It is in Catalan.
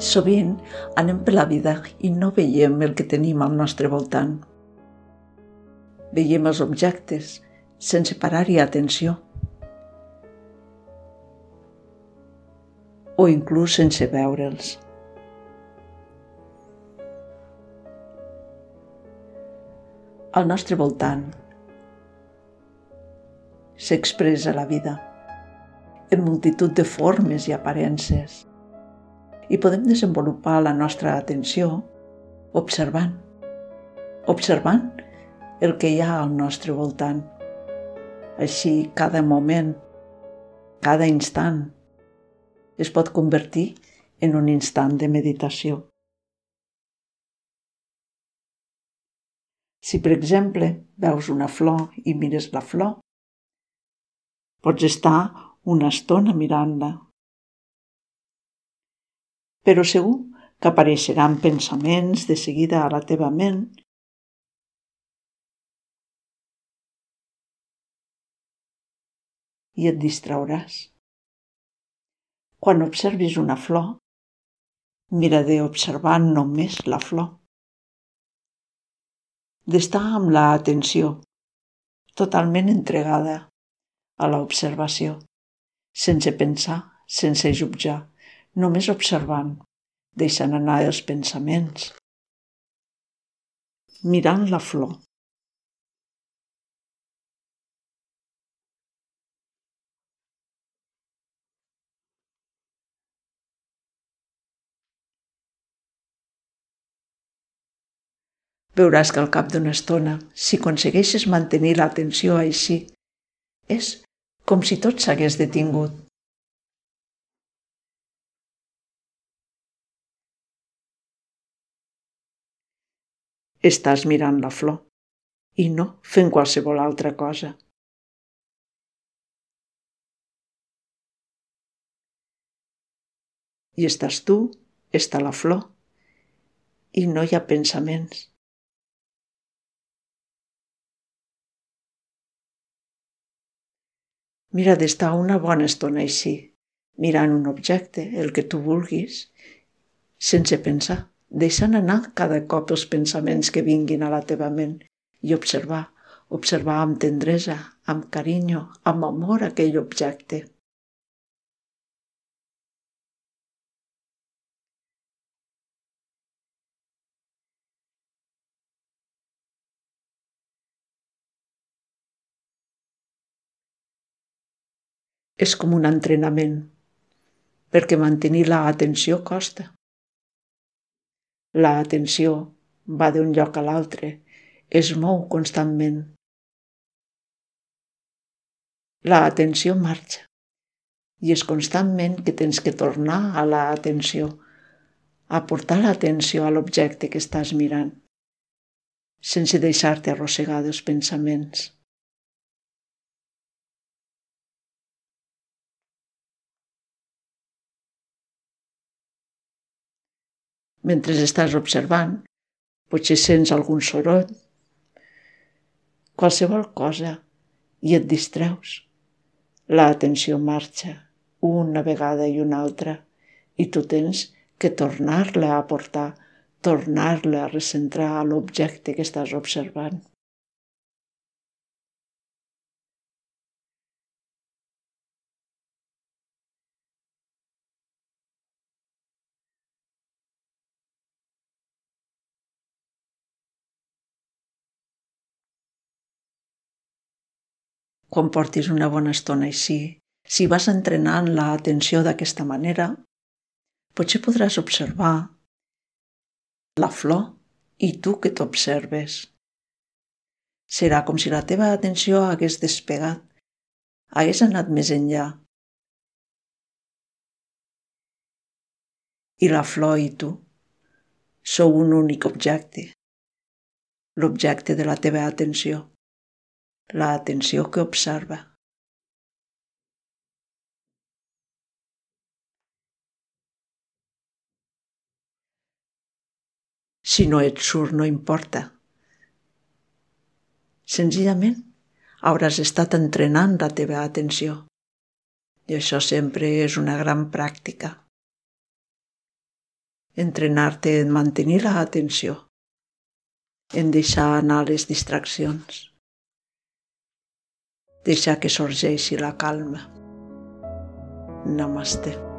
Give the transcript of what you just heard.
Sovint anem per la vida i no veiem el que tenim al nostre voltant. Veiem els objectes sense parar-hi atenció. O inclús sense veure'ls. Al nostre voltant s'expressa la vida en multitud de formes i aparences i podem desenvolupar la nostra atenció observant, observant el que hi ha al nostre voltant. Així, cada moment, cada instant, es pot convertir en un instant de meditació. Si, per exemple, veus una flor i mires la flor, pots estar una estona mirant-la però segur que apareixeran pensaments de seguida a la teva ment i et distrauràs. Quan observis una flor, mira d'observar només la flor. D'estar amb la atenció, totalment entregada a l'observació, sense pensar, sense jutjar, només observant, deixant anar els pensaments, mirant la flor. Veuràs que al cap d'una estona, si aconsegueixes mantenir l'atenció així, és com si tot s'hagués detingut estàs mirant la flor i no fent qualsevol altra cosa. I estàs tu, està la flor, i no hi ha pensaments. Mira d'estar una bona estona així, mirant un objecte, el que tu vulguis, sense pensar deixant anar cada cop els pensaments que vinguin a la teva ment i observar, observar amb tendresa, amb carinyo, amb amor aquell objecte. És com un entrenament, perquè mantenir la atenció costa. L'atenció va d'un lloc a l'altre, es mou constantment. L'atenció marxa i és constantment que tens que tornar a l'atenció, a portar l'atenció a l'objecte que estàs mirant, sense deixar-te arrossegar dels pensaments. Mentre estàs observant. Potser sents algun soroll, qualsevol cosa, i et distreus. L'atenció marxa una vegada i una altra i tu tens que tornar-la a portar, tornar-la a recentrar a l'objecte que estàs observant. Quan portis una bona estona així, si vas entrenant l'atenció d'aquesta manera, potser podràs observar la flor i tu que t'observes. Serà com si la teva atenció hagués despegat, hagués anat més enllà. I la flor i tu sou un únic objecte, l'objecte de la teva atenció la atenció que observa. Si no et surt, no importa. Senzillament, hauràs estat entrenant la teva atenció. I això sempre és una gran pràctica. entrenar-te en mantenir l'atenció, en deixar anar les distraccions, deixar que sorgeixi la calma. Namaste.